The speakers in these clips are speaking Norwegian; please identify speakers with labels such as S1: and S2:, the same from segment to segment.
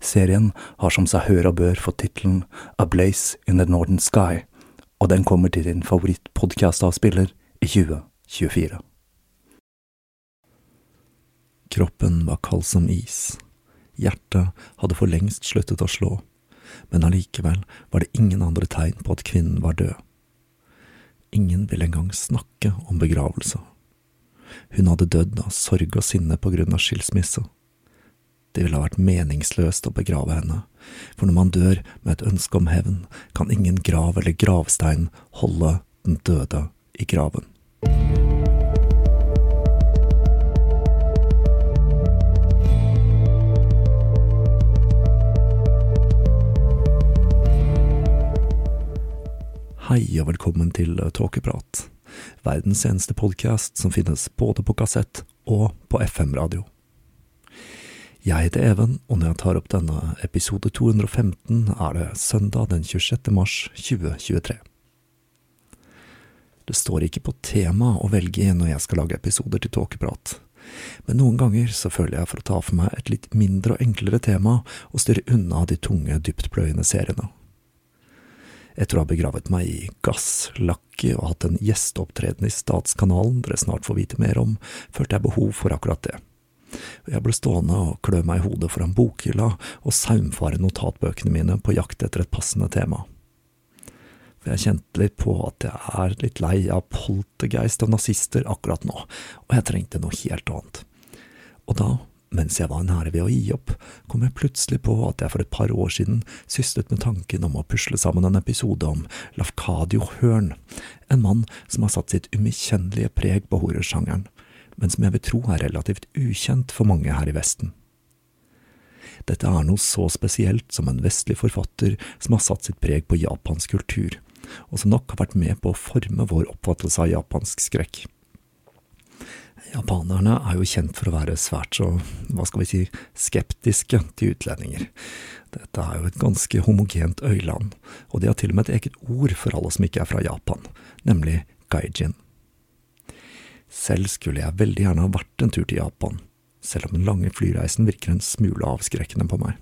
S1: Serien har som seg hør og bør fått tittelen A Blaze in the Northern Sky, og den kommer til din favorittpodkast-avspiller i 2024. Kroppen var kald som is. Hjertet hadde for lengst sluttet å slå, men allikevel var det ingen andre tegn på at kvinnen var død. Ingen ville engang snakke om begravelse. Hun hadde dødd av sorg og sinne på grunn av skilsmisse. Det ville ha vært meningsløst å begrave henne, for når man dør med et ønske om hevn, kan ingen grav eller gravstein holde den døde i graven. Hei og velkommen til Tåkeprat, verdens eneste podkast som finnes både på kassett og på FM-radio. Jeg heter Even, og når jeg tar opp denne episode 215, er det søndag den 26. mars 2023. Det står ikke på tema å velge når jeg skal lage episoder til tåkeprat, men noen ganger så føler jeg for å ta for meg et litt mindre og enklere tema og styre unna de tunge, dyptpløyende seriene. Etter å ha begravet meg i gass, lakke og hatt en gjesteopptreden i Statskanalen dere snart får vite mer om, følte jeg behov for akkurat det jeg ble stående og klø meg i hodet foran bokhylla og saumfare notatbøkene mine på jakt etter et passende tema. For jeg kjente litt på at jeg er litt lei av poltergeist og nazister akkurat nå, og jeg trengte noe helt annet. Og da, mens jeg var nære ved å gi opp, kom jeg plutselig på at jeg for et par år siden syslet med tanken om å pusle sammen en episode om Lafkadio Hørn, en mann som har satt sitt umiskjennelige preg på horrorsjangeren, men som jeg vil tro er relativt ukjent for mange her i Vesten. Dette er noe så spesielt som en vestlig forfatter som har satt sitt preg på japansk kultur, og som nok har vært med på å forme vår oppfattelse av japansk skrekk. Japanerne er jo kjent for å være svært så, hva skal vi si, skeptiske til utlendinger. Dette er jo et ganske homogent øyland, og de har til og med et eget ord for alle som ikke er fra Japan, nemlig gaijin. Selv skulle jeg veldig gjerne ha vært en tur til Japan, selv om den lange flyreisen virker en smule avskrekkende på meg.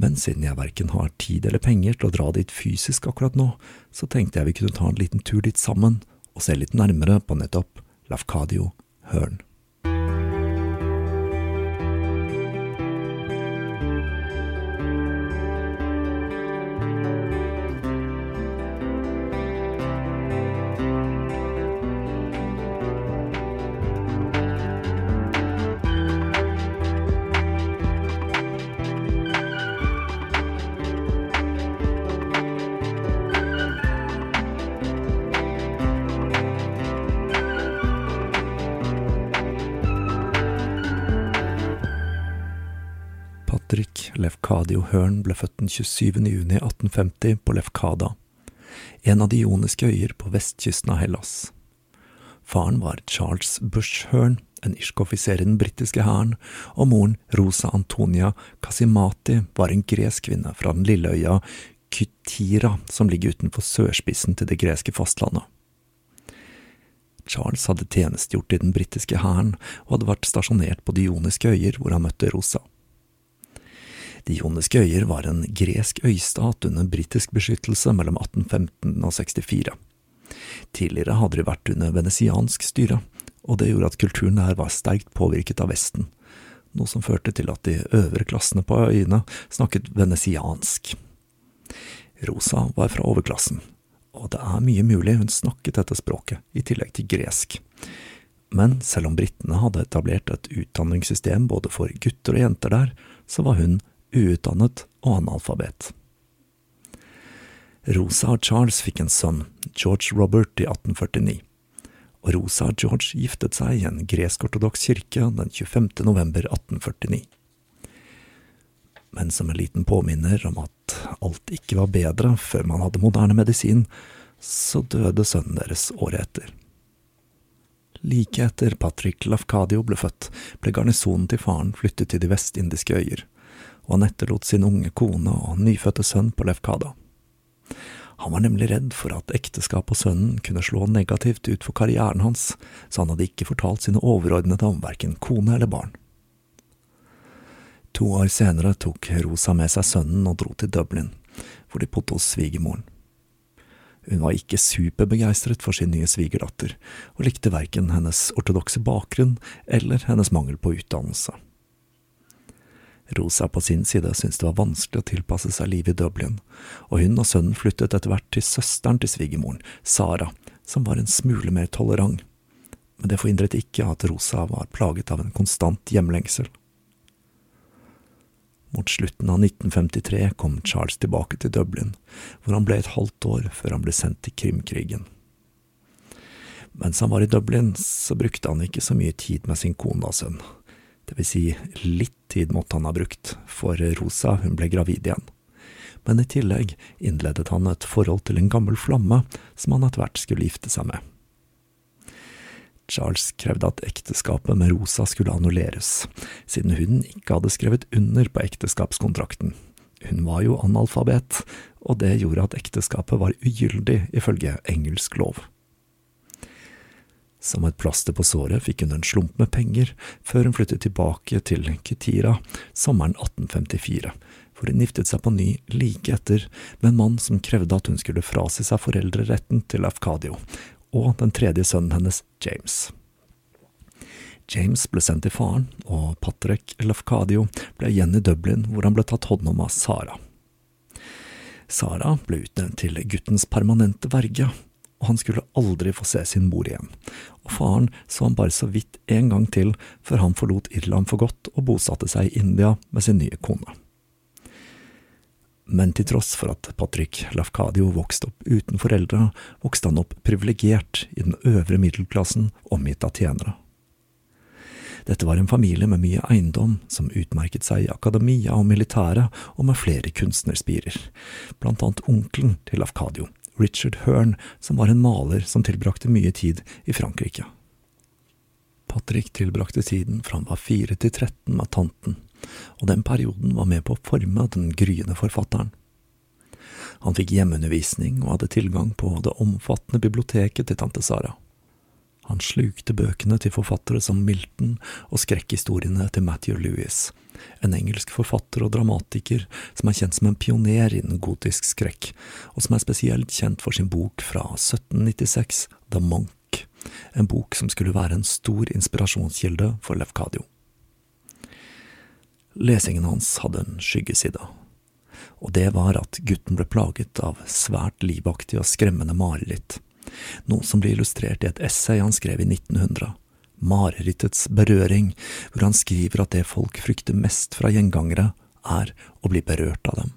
S1: Men siden jeg verken har tid eller penger til å dra dit fysisk akkurat nå, så tenkte jeg vi kunne ta en liten tur dit sammen og se litt nærmere på nettopp Lafcadio Hørn. Lefkadio Hørn ble født den 27. juni 1850 på Lefkada, en av de ioniske øyer på vestkysten av Hellas. Faren var Charles Bush Hearn, en irsk offiser i den britiske hæren, og moren Rosa Antonia Casimati var en gresk kvinne fra den lille øya Kytira, som ligger utenfor sørspissen til det greske fastlandet. Charles hadde tjenestegjort i den britiske hæren og hadde vært stasjonert på de ioniske øyer hvor han møtte Rosa. De Joniske øyer var en gresk øystat under britisk beskyttelse mellom 1815 og 64. Tidligere hadde de vært under venesiansk styre, og det gjorde at kulturen der var sterkt påvirket av Vesten, noe som førte til at de øvre klassene på øyene snakket venesiansk. Rosa var fra overklassen, og det er mye mulig hun snakket dette språket, i tillegg til gresk. Men selv om britene hadde etablert et utdanningssystem både for gutter og jenter der, så var hun uutdannet og analfabet. Rosa og Charles fikk en sønn, George Robert, i 1849, og Rosa og George giftet seg i en gresk-ortodoks kirke den 25. november 1849. Men som en liten påminner om at alt ikke var bedre før man hadde moderne medisin, så døde sønnen deres året etter. Like etter Patrick Lafcadio ble født, ble garnisonen til faren flyttet til de vestindiske øyer, og han etterlot sin unge kone og nyfødte sønn på Lefkada. Han var nemlig redd for at ekteskapet og sønnen kunne slå negativt ut for karrieren hans, så han hadde ikke fortalt sine overordnede om verken kone eller barn. To år senere tok Rosa med seg sønnen og dro til Dublin, hvor de bodde hos svigermoren. Hun var ikke superbegeistret for sin nye svigerdatter, og likte verken hennes ortodokse bakgrunn eller hennes mangel på utdannelse. Rosa på sin side syntes det var vanskelig å tilpasse seg livet i Dublin, og hun og sønnen flyttet etter hvert til søsteren til svigermoren, Sara, som var en smule mer tolerant. Men det forhindret ikke at Rosa var plaget av en konstant hjemlengsel. Mot slutten av 1953 kom Charles tilbake til Dublin, hvor han ble et halvt år før han ble sendt til Krimkrigen. Mens han var i Dublin, så brukte han ikke så mye tid med sin kone og sønn. Det vil si, litt tid måtte han ha brukt, for Rosa hun ble gravid igjen. Men i tillegg innledet han et forhold til en gammel flamme som han etter hvert skulle gifte seg med. Charles krevde at ekteskapet med Rosa skulle annulleres, siden hun ikke hadde skrevet under på ekteskapskontrakten. Hun var jo analfabet, og det gjorde at ekteskapet var ugyldig ifølge engelsk lov. Som et plaster på såret fikk hun en slump med penger før hun flyttet tilbake til Kitira sommeren 1854, hvor hun giftet seg på ny like etter med en mann som krevde at hun skulle frasi seg foreldreretten til Afkadio, og den tredje sønnen hennes, James. James ble sendt til faren, og Patrick Lafkadio ble igjen i Dublin, hvor han ble tatt hånd om av Sara. Sara ble utnevnt til guttens permanente verge, og han skulle aldri få se sin mor igjen, og faren så han bare så vidt en gang til før han forlot Irland for godt og bosatte seg i India med sin nye kone. Men til tross for at Patrick Lafcadio vokste opp uten foreldre, vokste han opp privilegert i den øvre middelklassen, omgitt av tjenere. Dette var en familie med mye eiendom, som utmerket seg i akademia og militæret, og med flere kunstnerspirer, blant annet onkelen til Lafcadio, Richard Hearn, som var en maler som tilbrakte mye tid i Frankrike. Patrick tilbrakte tiden fra han var fire til 13 med tanten, og den perioden var med på å forme den gryende forfatteren. Han fikk hjemmeundervisning og hadde tilgang på det omfattende biblioteket til tante Sara. Han slukte bøkene til forfattere som Milton og skrekkhistoriene til Matthew Lewis, en engelsk forfatter og dramatiker som er kjent som en pioner innen gotisk skrekk, og som er spesielt kjent for sin bok fra 1796, The Monk, en bok som skulle være en stor inspirasjonskilde for Lefkadio. Lesingen hans hadde en skyggeside, og det var at gutten ble plaget av svært livaktige og skremmende mareritt, noe som ble illustrert i et essay han skrev i 1900, Marerittets berøring, hvor han skriver at det folk frykter mest fra gjengangere, er å bli berørt av dem.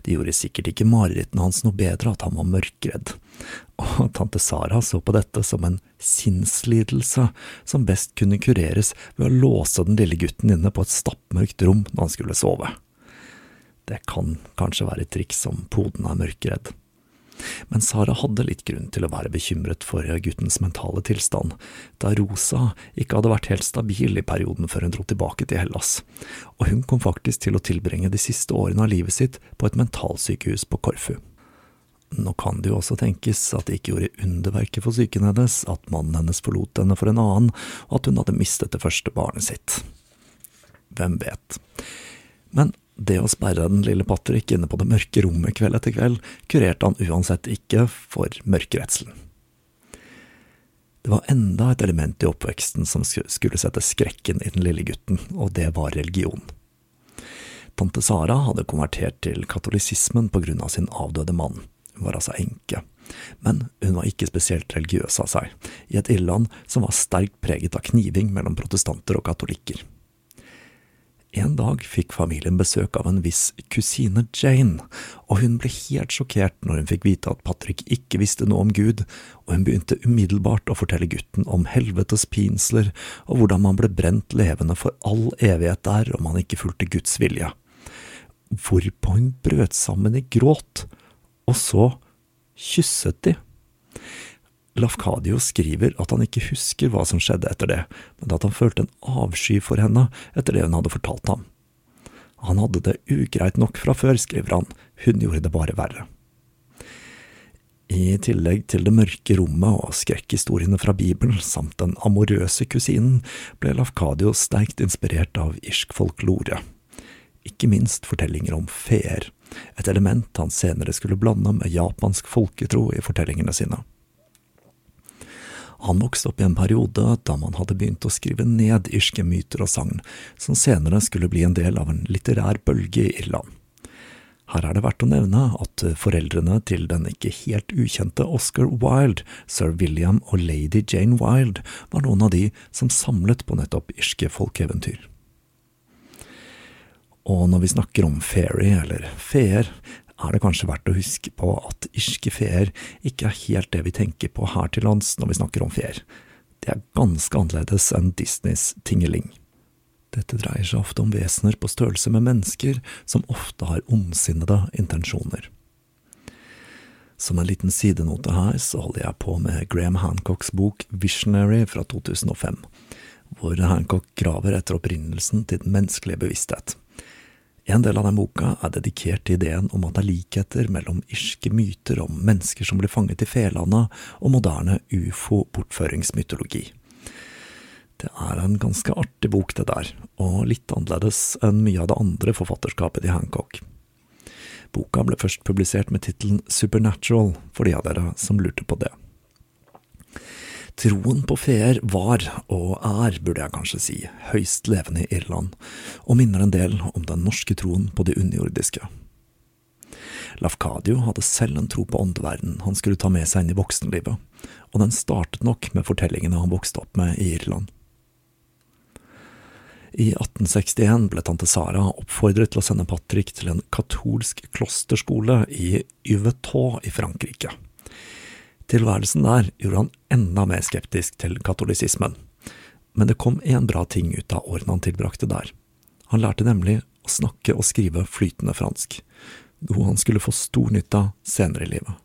S1: Det gjorde sikkert ikke marerittene hans noe bedre at han var mørkredd, og tante Sara så på dette som en sinnslidelse som best kunne kureres ved å låse den lille gutten inne på et stappmørkt rom når han skulle sove. Det kan kanskje være et triks om poden er mørkredd. Men Sara hadde litt grunn til å være bekymret for guttens mentale tilstand, da Rosa ikke hadde vært helt stabil i perioden før hun dro tilbake til Hellas, og hun kom faktisk til å tilbringe de siste årene av livet sitt på et mentalsykehus på Korfu. Nå kan det jo også tenkes at det ikke gjorde underverket for psyken hennes at mannen hennes forlot henne for en annen, og at hun hadde mistet det første barnet sitt. Hvem vet. Men det å sperre den lille Patrick inne på det mørke rommet kveld etter kveld, kurerte han uansett ikke for mørkeredselen. Det var enda et element i oppveksten som skulle sette skrekken i den lille gutten, og det var religion. Tante Sara hadde konvertert til katolisismen på grunn av sin avdøde mann, hun var altså enke, men hun var ikke spesielt religiøs av seg, i et Irland som var sterkt preget av kniving mellom protestanter og katolikker. Dag fikk familien besøk av en viss kusine Jane, og hun ble helt sjokkert når hun fikk vite at Patrick ikke visste noe om Gud, og hun begynte umiddelbart å fortelle gutten om helvetes pinsler og hvordan man ble brent levende for all evighet der om man ikke fulgte Guds vilje. Hvorpå hun brøt sammen i gråt, og så kysset de. Lafcadio skriver at han ikke husker hva som skjedde etter det, men at han følte en avsky for henne etter det hun hadde fortalt ham. Han hadde det ugreit nok fra før, skriver han, hun gjorde det bare verre. I tillegg til det mørke rommet og skrekkhistoriene fra Bibelen samt den amorøse kusinen, ble Lafkadio sterkt inspirert av irsk folklore. Ikke minst fortellinger om feer, et element han senere skulle blande med japansk folketro i fortellingene sine. Han vokste opp i en periode da man hadde begynt å skrive ned irske myter og sagn, som senere skulle bli en del av en litterær bølge i Irland. Her er det verdt å nevne at foreldrene til den ikke helt ukjente Oscar Wilde, sir William og lady Jane Wilde, var noen av de som samlet på nettopp irske folkeeventyr. Og når vi snakker om fairy, eller feer, er det kanskje verdt å huske på at irske feer ikke er helt det vi tenker på her til lands når vi snakker om feer. Det er ganske annerledes enn Disneys Tingeling. Dette dreier seg ofte om vesener på størrelse med mennesker, som ofte har ondsinnede intensjoner. Som en liten sidenote her, så holder jeg på med Graham Hancocks bok Visionary fra 2005, hvor Hancock graver etter opprinnelsen til den menneskelige bevissthet. En del av den boka er dedikert til ideen om at det er likheter mellom irske myter om mennesker som blir fanget i felanda, og moderne ufo-bortføringsmytologi. Det er en ganske artig bok, det der, og litt annerledes enn mye av det andre forfatterskapet til Hancock. Boka ble først publisert med tittelen Supernatural, for de av dere som lurte på det. Troen på feer var, og er, burde jeg kanskje si, høyst levende i Irland, og minner en del om den norske troen på det underjordiske. Lafkadio hadde selv en tro på åndeverden han skulle ta med seg inn i voksenlivet, og den startet nok med fortellingene han vokste opp med i Irland. I 1861 ble tante Sara oppfordret til å sende Patrick til en katolsk klosterskole i Yvetot i Frankrike. Tilværelsen der gjorde han enda mer skeptisk til katolisismen. Men det kom én bra ting ut av årene han tilbrakte der. Han lærte nemlig å snakke og skrive flytende fransk, noe han skulle få stor nytte av senere i livet.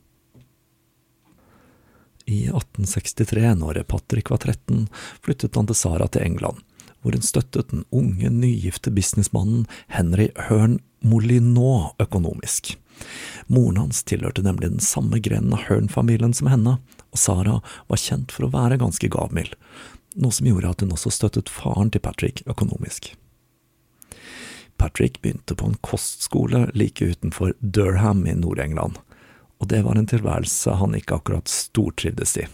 S1: I 1863, når Patrick var 13, flyttet han til Sara til England, hvor hun støttet den unge, nygifte businessmannen Henry Hearn Molinot økonomisk. Moren hans tilhørte nemlig den samme grenen av Hearn-familien som henne, og Sara var kjent for å være ganske gavmild, noe som gjorde at hun også støttet faren til Patrick økonomisk. Patrick begynte på en kostskole like utenfor Durham i Nord-England, og det var en tilværelse han ikke akkurat stortrivdes i.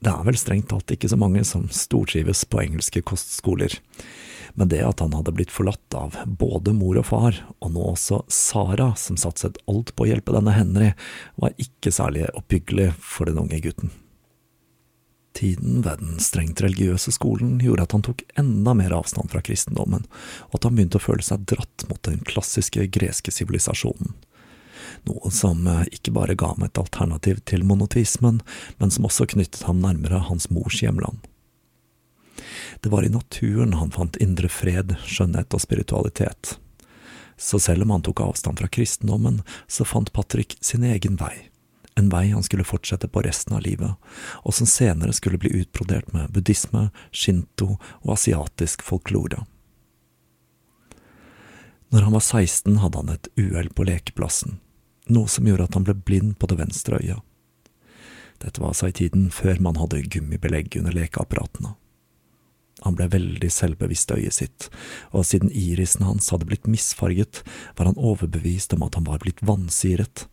S1: Det er vel strengt talt ikke så mange som stortrives på engelske kostskoler, men det at han hadde blitt forlatt av både mor og far, og nå også Sara, som satset alt på å hjelpe denne Henry, var ikke særlig oppbyggelig for den unge gutten. Tiden ved den strengt religiøse skolen gjorde at han tok enda mer avstand fra kristendommen, og at han begynte å føle seg dratt mot den klassiske greske sivilisasjonen. Noe som eh, ikke bare ga ham et alternativ til monotismen, men som også knyttet ham nærmere hans mors hjemland. Det var i naturen han fant indre fred, skjønnhet og spiritualitet. Så selv om han tok avstand fra kristendommen, så fant Patrick sin egen vei. En vei han skulle fortsette på resten av livet, og som senere skulle bli utbrodert med buddhisme, shinto og asiatisk folklore. Når han var 16, hadde han et uhell på lekeplassen, noe som gjorde at han ble blind på det venstre øyet. Dette var altså i tiden før man hadde gummibelegg under lekeapparatene. Han ble veldig selvbevisst i øyet sitt, og siden irisen hans hadde blitt misfarget, var han overbevist om at han var blitt vansiret,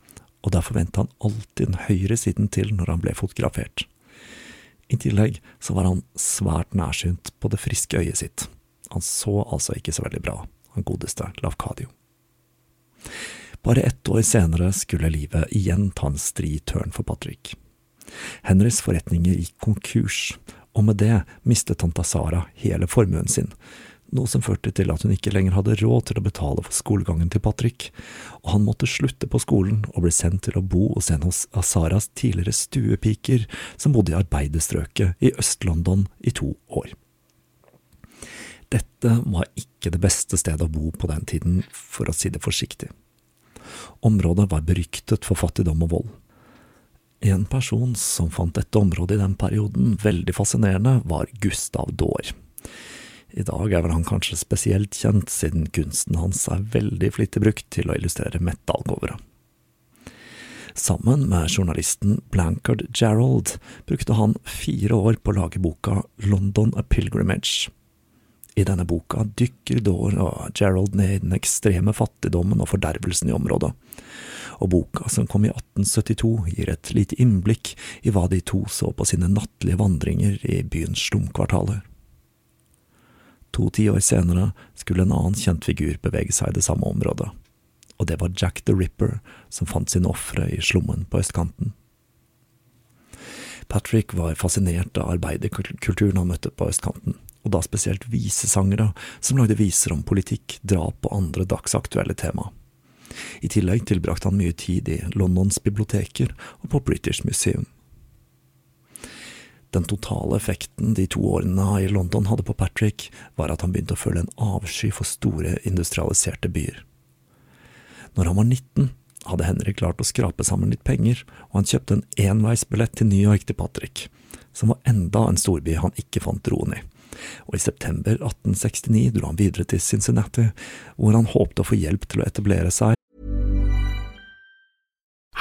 S1: og derfor vendte han alltid den høyre siden til når han ble fotografert. I tillegg så var han svært nærsynt på det friske øyet sitt. Han så altså ikke så veldig bra, han godeste Lavkadio. Bare ett år senere skulle livet igjen ta en stri tørn for Patrick. Henrys forretninger gikk konkurs, og med det mistet tanta Sara hele formuen sin, noe som førte til at hun ikke lenger hadde råd til å betale for skolegangen til Patrick, og han måtte slutte på skolen og ble sendt til å bo hos en av Saras tidligere stuepiker som bodde i arbeiderstrøket i Øst-London i to år. Dette var ikke det beste stedet å bo på den tiden, for å si det forsiktig. Området var beryktet for fattigdom og vold. En person som fant dette området i den perioden veldig fascinerende, var Gustav Daar. I dag er vel han kanskje spesielt kjent, siden kunsten hans er veldig flittig brukt til å illustrere metal-covere. Sammen med journalisten Blankard Gerald brukte han fire år på å lage boka London A Pilgrimage. I denne boka dykker Dore og Gerald ned i den ekstreme fattigdommen og fordervelsen i området, og boka, som kom i 1872, gir et lite innblikk i hva de to så på sine nattlige vandringer i byens slumkvartaler. To tiår senere skulle en annen kjent figur bevege seg i det samme området, og det var Jack the Ripper, som fant sine ofre i slummen på østkanten. Patrick var fascinert av arbeiderkulturen han møtte på østkanten, og da spesielt visesangere som lagde viser om politikk, drap og andre dagsaktuelle tema. I tillegg tilbrakte han mye tid i Londons biblioteker og på British Museum. Den totale effekten de to årene i London hadde på Patrick, var at han begynte å føle en avsky for store, industrialiserte byer. Når han var 19, hadde Henrik klart å skrape sammen litt penger, og han kjøpte en enveisbillett til New York til Patrick, som var enda en storby han ikke fant roen i og i september 1869 dro han videre til Cincinnati, hvor han håpte å få hjelp til å etablere seg.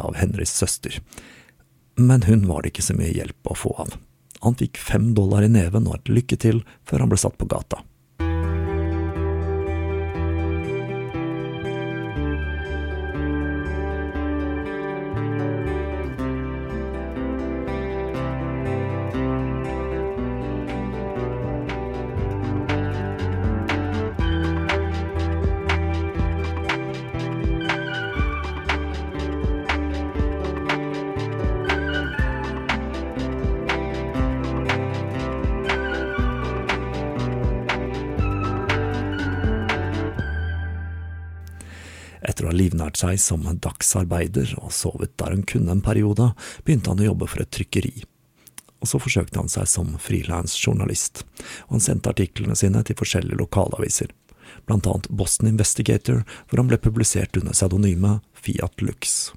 S1: Av Henrys søster. Men hun var det ikke så mye hjelp å få av. Han fikk fem dollar i neven og et lykke til før han ble satt på gata. Livnært seg som dagsarbeider og sovet der han kunne en periode, begynte han å jobbe for et trykkeri. Og så forsøkte han seg som frilansjournalist, og han sendte artiklene sine til forskjellige lokalaviser, blant annet Boston Investigator, hvor han ble publisert under pseudonymet Fiat Lux.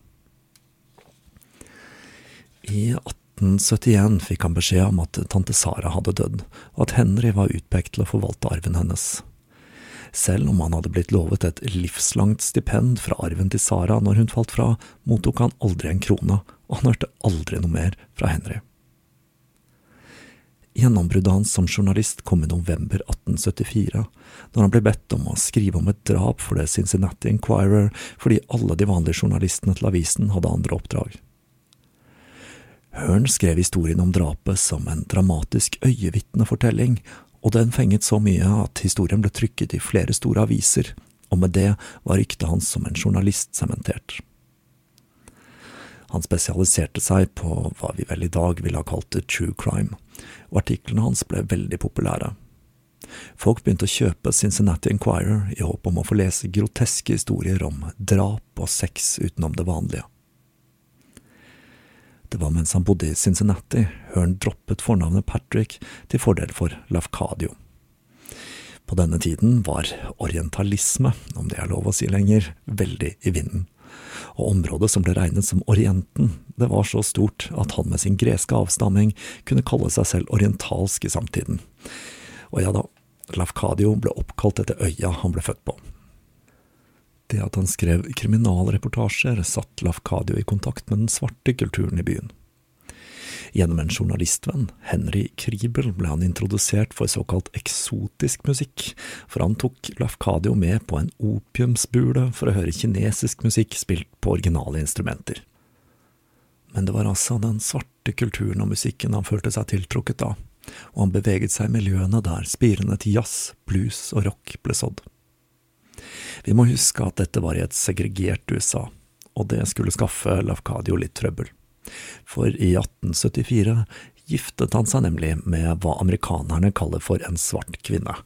S1: I 1871 fikk han beskjed om at tante Sara hadde dødd, og at Henry var utpekt til å forvalte arven hennes. Selv om han hadde blitt lovet et livslangt stipend fra arven til Sara når hun falt fra, mottok han aldri en krone, og han hørte aldri noe mer fra Henry. Gjennombruddet hans som journalist kom i november 1874, når han ble bedt om å skrive om et drap for det Cincinnati Enquirer fordi alle de vanlige journalistene til avisen hadde andre oppdrag. Hearn skrev historien om drapet som en dramatisk øyevitnefortelling, og den fenget så mye at historien ble trykket i flere store aviser, og med det var ryktet hans som en journalist sementert. Han spesialiserte seg på hva vi vel i dag ville ha kalt true crime, og artiklene hans ble veldig populære. Folk begynte å kjøpe Cincinnati Enquirer i håp om å få lese groteske historier om drap og sex utenom det vanlige. Det var mens han bodde i Cincinnati, Hearn droppet fornavnet Patrick til fordel for Lafcadio. På denne tiden var orientalisme, om det er lov å si lenger, veldig i vinden, og området som ble regnet som Orienten, det var så stort at han med sin greske avstamming kunne kalle seg selv orientalsk i samtiden. Og ja da, Lafcadio ble oppkalt etter øya han ble født på. Det at han skrev kriminalreportasjer, satt Lafcadio i kontakt med den svarte kulturen i byen. Gjennom en journalistvenn, Henry Kribel, ble han introdusert for såkalt eksotisk musikk, for han tok Lafcadio med på en opiumsbule for å høre kinesisk musikk spilt på originale instrumenter. Men det var altså den svarte kulturen og musikken han følte seg tiltrukket av, og han beveget seg i miljøene der spirene til jazz, blues og rock ble sådd. Vi må huske at dette var i et segregert USA, og det skulle skaffe Lafcadio litt trøbbel. For i 1874 giftet han seg nemlig med hva amerikanerne kaller for en svart kvinne,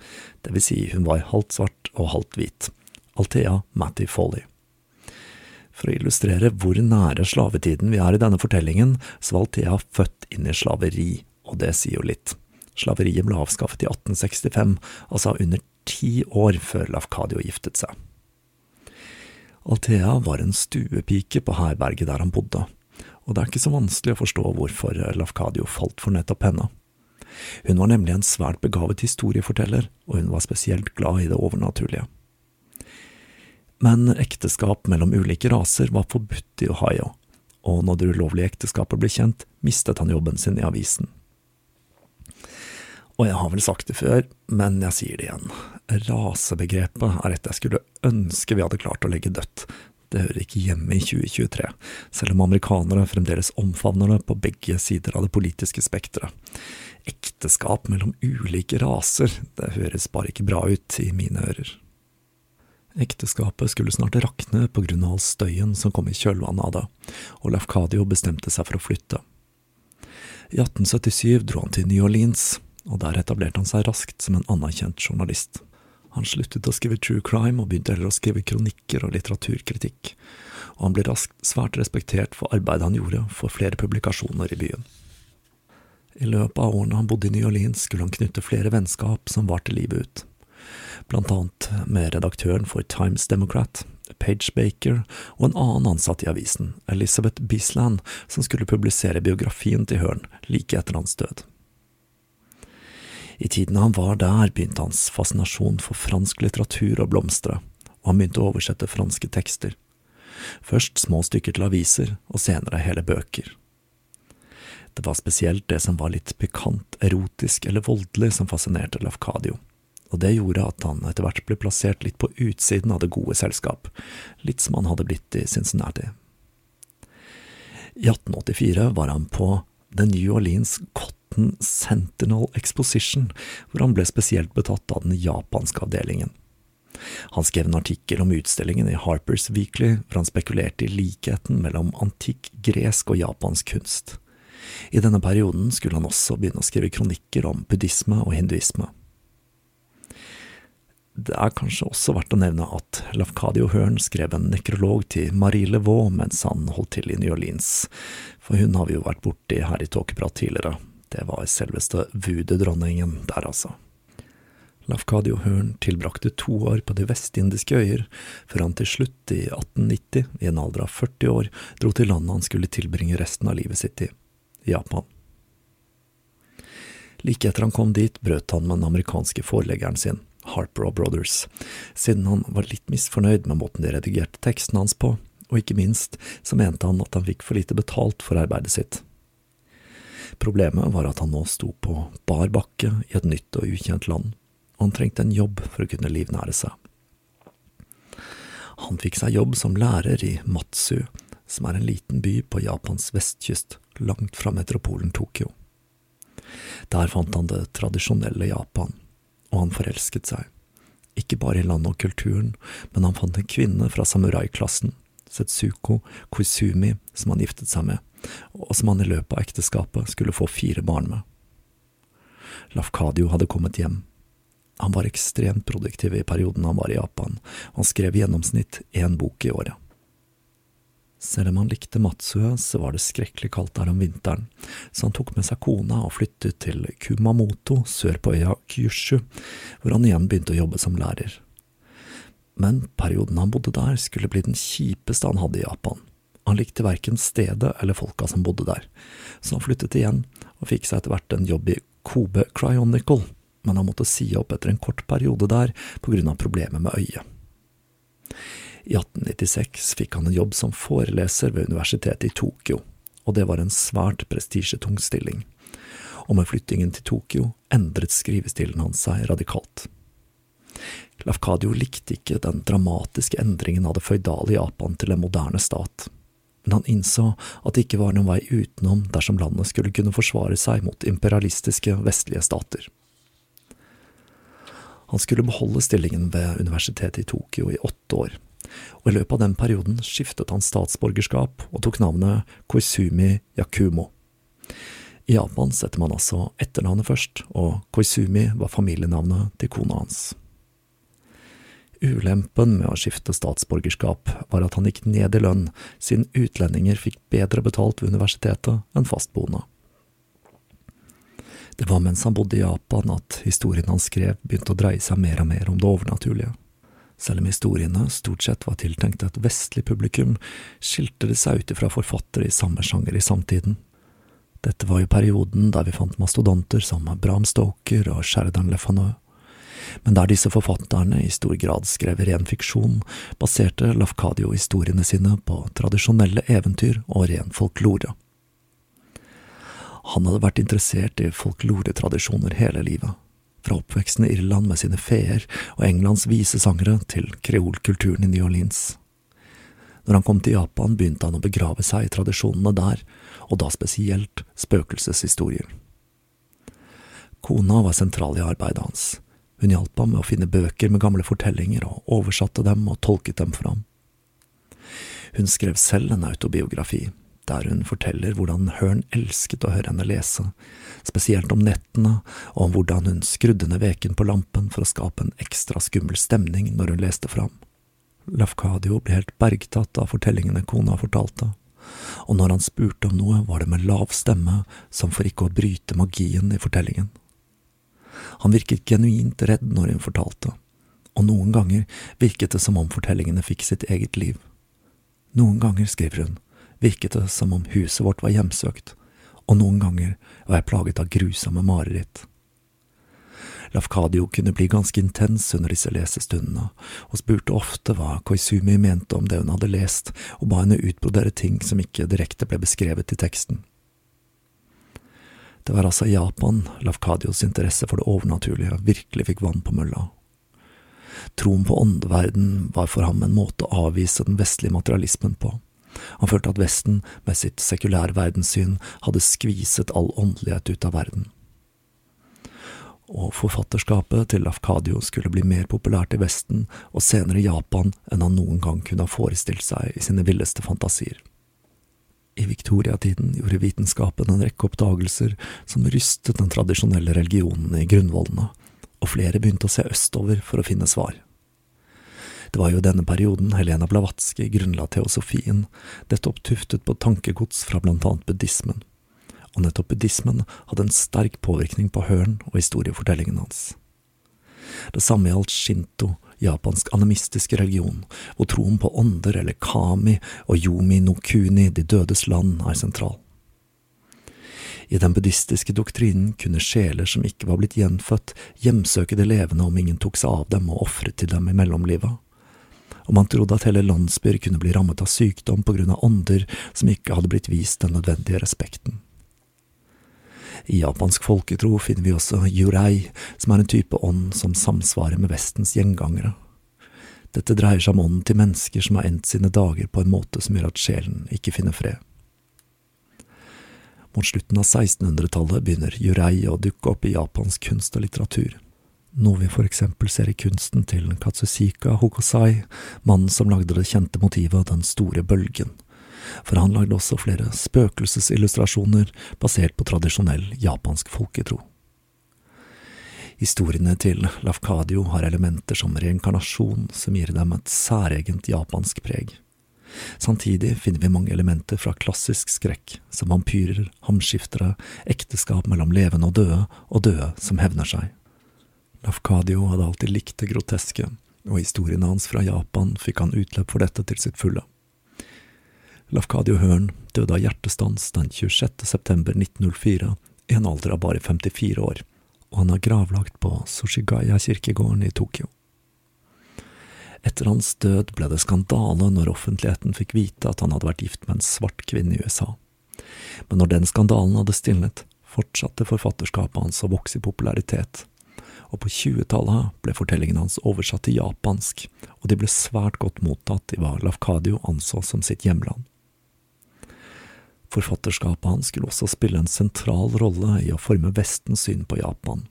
S1: det vil si hun var halvt svart og halvt hvit, Althea Matty Foley. For å illustrere hvor nære slavetiden vi er i denne fortellingen, så var Althea født inn i slaveri, og det sier jo litt. Slaveriet ble avskaffet i 1865, altså under ti år før Lafkadio giftet seg. Althea var en stuepike på herberget der han bodde, og det er ikke så vanskelig å forstå hvorfor Lafkadio falt for nettopp henne. Hun var nemlig en svært begavet historieforteller, og hun var spesielt glad i det overnaturlige. Men ekteskap mellom ulike raser var forbudt i Ohio, og når det ulovlige ekteskapet ble kjent, mistet han jobben sin i avisen. Og jeg har vel sagt det før, men jeg sier det igjen. Rasebegrepet er et jeg skulle ønske vi hadde klart å legge dødt. Det hører ikke hjemme i 2023, selv om amerikanere fremdeles omfavner det på begge sider av det politiske spekteret. Ekteskap mellom ulike raser, det høres bare ikke bra ut i mine ører. Ekteskapet skulle snart rakne på grunn av all støyen som kom i kjølvannet av det, og Lafcadio bestemte seg for å flytte. I 1877 dro han til New Orleans, og der etablerte han seg raskt som en anerkjent journalist. Han sluttet å skrive true crime og begynte heller å skrive kronikker og litteraturkritikk, og han ble raskt svært respektert for arbeidet han gjorde for flere publikasjoner i byen. I løpet av årene han bodde i New Orleans, skulle han knytte flere vennskap som varte livet ut, blant annet med redaktøren for Times Democrat, Page Baker, og en annen ansatt i avisen, Elizabeth Bisland, som skulle publisere biografien til Hearn like etter hans død. I tiden han var der, begynte hans fascinasjon for fransk litteratur å blomstre, og han begynte å oversette franske tekster. Først små stykker til aviser, og senere hele bøker. Det var spesielt det som var litt pikant, erotisk eller voldelig som fascinerte Lafcadio, og det gjorde at han etter hvert ble plassert litt på utsiden av det gode selskap, litt som han hadde blitt i Cincinnati. I 1884 var han på The New Orleans Cotton Sentinel Exposition, hvor han ble spesielt betatt av den japanske avdelingen. Han skrev en artikkel om utstillingen i Harpers Weekly, hvor han spekulerte i likheten mellom antikk gresk og japansk kunst. I denne perioden skulle han også begynne å skrive kronikker om buddhisme og hinduisme. Det er kanskje også verdt å nevne at Lafcadio Hearn skrev en nekrolog til Marie Levaux mens han holdt til i New Orleans, for hun har vi jo vært borti her i Tåkeprat tidligere. Det var selveste voodoo-dronningen der, altså. Lafcadio Hearn tilbrakte to år på de vestindiske øyer, før han til slutt, i 1890, i en alder av 40 år, dro til landet han skulle tilbringe resten av livet sitt i, Japan. Like etter han kom dit, brøt han med den amerikanske foreleggeren sin, Harper og Brothers, siden han var litt misfornøyd med måten de redigerte teksten hans på, og ikke minst så mente han at han fikk for lite betalt for arbeidet sitt. Problemet var at han nå sto på bar bakke i et nytt og ukjent land, og han trengte en jobb for å kunne livnære seg. Han fikk seg jobb som lærer i Matsu, som er en liten by på Japans vestkyst, langt fra metropolen Tokyo. Der fant han det tradisjonelle Japan, og han forelsket seg. Ikke bare i landet og kulturen, men han fant en kvinne fra samuraiklassen, Setsuko Koizumi, som han giftet seg med, og som han i løpet av ekteskapet skulle få fire barn med. Lafkadio hadde kommet hjem. Han var ekstremt produktiv i perioden han var i Japan, og han skrev i gjennomsnitt én bok i året. Selv om han likte Matsue, så var det skrekkelig kaldt der om vinteren, så han tok med seg kona og flyttet til Kumamoto sør på øya Kyushu, hvor han igjen begynte å jobbe som lærer. Men perioden han bodde der, skulle bli den kjipeste han hadde i Japan. Han likte verken stedet eller folka som bodde der, så han flyttet igjen og fikk seg etter hvert en jobb i Kobe Cryonical, men han måtte si opp etter en kort periode der på grunn av problemer med øyet. I 1896 fikk han en jobb som foreleser ved universitetet i Tokyo, og det var en svært prestisjetung stilling. Og med flyttingen til Tokyo endret skrivestilen hans seg radikalt. Lafcadio likte ikke den dramatiske endringen av det føydale Japan til en moderne stat, men han innså at det ikke var noen vei utenom dersom landet skulle kunne forsvare seg mot imperialistiske vestlige stater. Han skulle beholde stillingen ved universitetet i Tokyo i åtte år, og i løpet av den perioden skiftet han statsborgerskap og tok navnet Koizumi Yakumo. I Japan setter man altså etternavnet først, og Koizumi var familienavnet til kona hans. Ulempen med å skifte statsborgerskap var at han gikk ned i lønn, siden utlendinger fikk bedre betalt ved universitetet enn fastboende. Det var mens han bodde i Japan at historien han skrev begynte å dreie seg mer og mer om det overnaturlige. Selv om historiene stort sett var tiltenkt et vestlig publikum, skilte det seg ut ifra forfattere i samme sjanger i samtiden. Dette var jo perioden der vi fant mastodonter som Bram Stoker og Sheridan Le Fanu. Men der disse forfatterne i stor grad skrev ren fiksjon, baserte Lafcadio historiene sine på tradisjonelle eventyr og ren folklore. Han hadde vært interessert i folkloretradisjoner hele livet fra oppveksten i Irland med sine feer og Englands visesangere til kreolkulturen i New Orleans. Når han kom til Japan, begynte han å begrave seg i tradisjonene der, og da spesielt spøkelseshistorier. Kona var sentral i arbeidet hans. Hun hjalp ham med å finne bøker med gamle fortellinger, og oversatte dem og tolket dem for ham. Hun skrev selv en autobiografi, der hun forteller hvordan Hearn elsket å høre henne lese, spesielt om nettene, og om hvordan hun skrudde ned veken på lampen for å skape en ekstra skummel stemning når hun leste fram. Lafkadio ble helt bergtatt av fortellingene kona fortalte, og når han spurte om noe, var det med lav stemme, som for ikke å bryte magien i fortellingen. Han virket genuint redd når hun fortalte, og noen ganger virket det som om fortellingene fikk sitt eget liv. Noen ganger, skriver hun, virket det som om huset vårt var hjemsøkt, og noen ganger var jeg plaget av grusomme mareritt. Lafkadio kunne bli ganske intens under disse lesestundene, og spurte ofte hva Koizumi mente om det hun hadde lest, og ba henne utbrodere ting som ikke direkte ble beskrevet i teksten. Det var altså Japan Lafkadios interesse for det overnaturlige virkelig fikk vann på mølla. Troen på åndeverden var for ham en måte å avvise den vestlige materialismen på han følte at Vesten, med sitt sekulære verdenssyn, hadde skviset all åndelighet ut av verden. Og forfatterskapet til Lafkadio skulle bli mer populært i Vesten og senere i Japan enn han noen gang kunne ha forestilt seg i sine villeste fantasier. I viktoriatiden gjorde vitenskapen en rekke oppdagelser som rystet den tradisjonelle religionen i grunnvollene, og flere begynte å se østover for å finne svar. Det var jo i denne perioden Helena Blavatsky grunnla teosofien, nettopp tuftet på tankegods fra blant annet buddhismen, og nettopp buddhismen hadde en sterk påvirkning på Høren og historiefortellingen hans. Det samme gjaldt shinto, japansk animistisk religion, hvor troen på ånder eller kami og yomi no kuni, de dødes land, er sentral. I den buddhistiske doktrinen kunne sjeler som ikke var blitt gjenfødt, hjemsøke de levende om ingen tok seg av dem og ofret til dem i mellomlivet. Og man trodde at hele landsbyer kunne bli rammet av sykdom på grunn av ånder som ikke hadde blitt vist den nødvendige respekten. I japansk folketro finner vi også yurei, som er en type ånd som samsvarer med Vestens gjengangere. Dette dreier seg om ånden til mennesker som har endt sine dager på en måte som gjør at sjelen ikke finner fred. Mot slutten av 1600-tallet begynner yurei å dukke opp i japansk kunst og litteratur, noe vi for eksempel ser i kunsten til Katsusika Hokosai, mannen som lagde det kjente motivet Den store bølgen, for han lagde også flere spøkelsesillustrasjoner basert på tradisjonell japansk folketro. Historiene til Lafkadio har elementer som reinkarnasjon som gir dem et særegent japansk preg. Samtidig finner vi mange elementer fra klassisk skrekk, som vampyrer, hamskiftere, ekteskap mellom levende og døde, og døde som hevner seg. Lafkadio hadde alltid likt det groteske, og historiene hans fra Japan fikk han utløp for dette til sitt fulle. Lafcadio Hørn døde av hjertestans den 26. september 1904 i en alder av bare 54 år, og han er gravlagt på Sushigaya-kirkegården i Tokyo. Etter hans død ble det skandale når offentligheten fikk vite at han hadde vært gift med en svart kvinne i USA. Men når den skandalen hadde stilnet, fortsatte forfatterskapet hans å vokse i popularitet, og på 20-tallet ble fortellingene hans oversatt til japansk, og de ble svært godt mottatt i hva Lafkadio anså som sitt hjemland. Forfatterskapet hans skulle også spille en sentral rolle i å forme Vestens syn på Japan,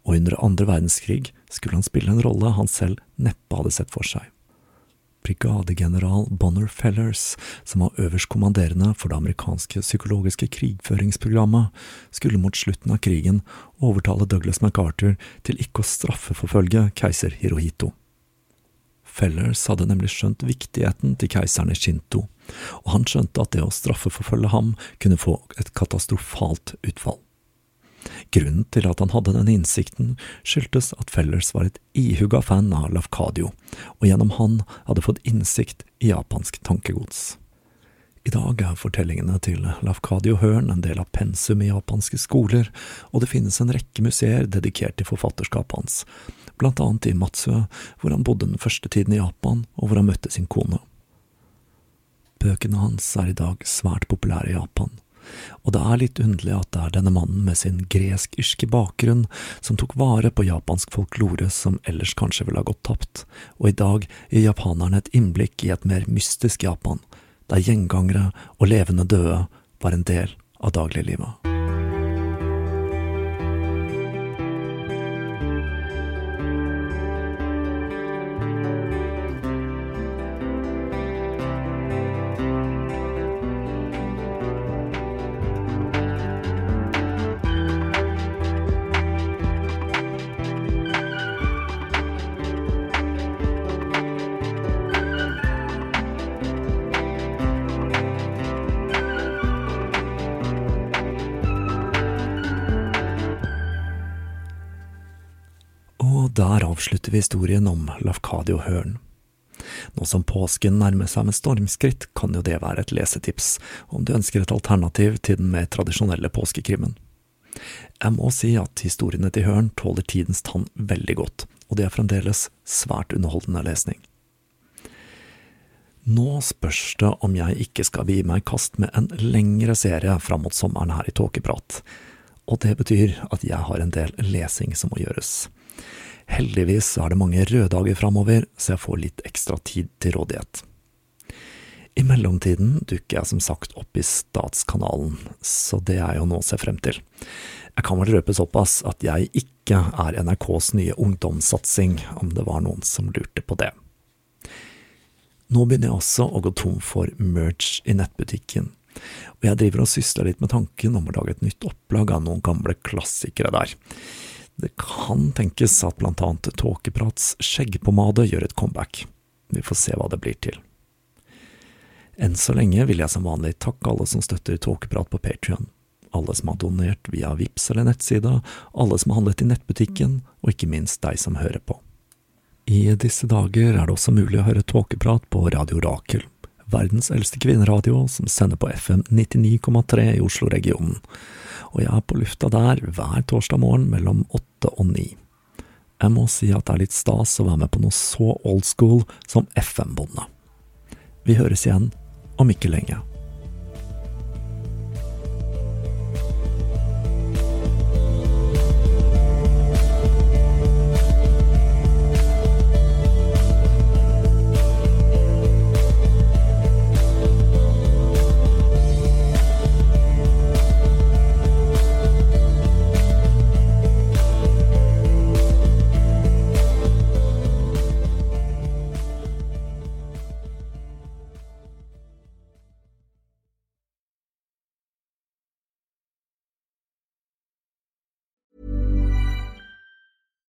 S1: og under andre verdenskrig skulle han spille en rolle han selv neppe hadde sett for seg. Brigadegeneral Bonner Fellers, som var øverstkommanderende for det amerikanske psykologiske krigføringsprogrammet, skulle mot slutten av krigen overtale Douglas MacArthur til ikke å straffeforfølge keiser Hirohito. Fellers hadde nemlig skjønt viktigheten til keiseren i Shinto, og han skjønte at det å straffeforfølge ham kunne få et katastrofalt utfall. Grunnen til at han hadde den innsikten, skyldtes at Fellers var et ihuga fan av Lafkadio, og gjennom han hadde fått innsikt i japansk tankegods. I dag er fortellingene til Lafkadio Hørn en del av pensum i japanske skoler, og det finnes en rekke museer dedikert til forfatterskapet hans, blant annet i Matsue, hvor han bodde den første tiden i Japan, og hvor han møtte sin kone. Bøkene hans er i dag svært populære i Japan, og det er litt underlig at det er denne mannen med sin gresk-irske bakgrunn som tok vare på japansk folklore som ellers kanskje ville ha gått tapt, og i dag gir japanerne et innblikk i et mer mystisk Japan, der gjengangere og levende døde var en del av dagliglivet. Avslutter vi historien om Lafkadio Hørn. Nå som påsken nærmer seg med stormskritt, kan jo det være et lesetips, om du ønsker et alternativ til den mer tradisjonelle påskekrimmen. Jeg må si at historiene til Hørn tåler tidens tann veldig godt, og det er fremdeles svært underholdende lesning. Nå spørs det om jeg ikke skal gi meg i kast med en lengre serie fram mot sommeren her i Tåkeprat, og det betyr at jeg har en del lesing som må gjøres. Heldigvis er det mange røde dager framover, så jeg får litt ekstra tid til rådighet. I mellomtiden dukker jeg som sagt opp i Statskanalen, så det er jo noe å se frem til. Jeg kan vel røpe såpass at jeg ikke er NRKs nye ungdomssatsing, om det var noen som lurte på det. Nå begynner jeg også å gå tom for merch i nettbutikken, og jeg driver og sysler litt med tanken om å lage et nytt opplag av noen gamle klassikere der. Det kan tenkes at blant annet Tåkeprats skjeggpomade gjør et comeback. Vi får se hva det blir til. Enn så lenge vil jeg som vanlig takke alle som støtter Tåkeprat på Patrion. Alle som har donert via VIPS eller nettsida, alle som har handlet i nettbutikken, og ikke minst deg som hører på. I disse dager er det også mulig å høre tåkeprat på Radio Rakel, verdens eldste kvinneradio som sender på FM 99,3 i Oslo-regionen, og jeg er på lufta der hver torsdag morgen mellom åtte og ni. Jeg må si at det er litt stas å være med på noe så old school som FM-bonde. Vi høres igjen om ikke lenge.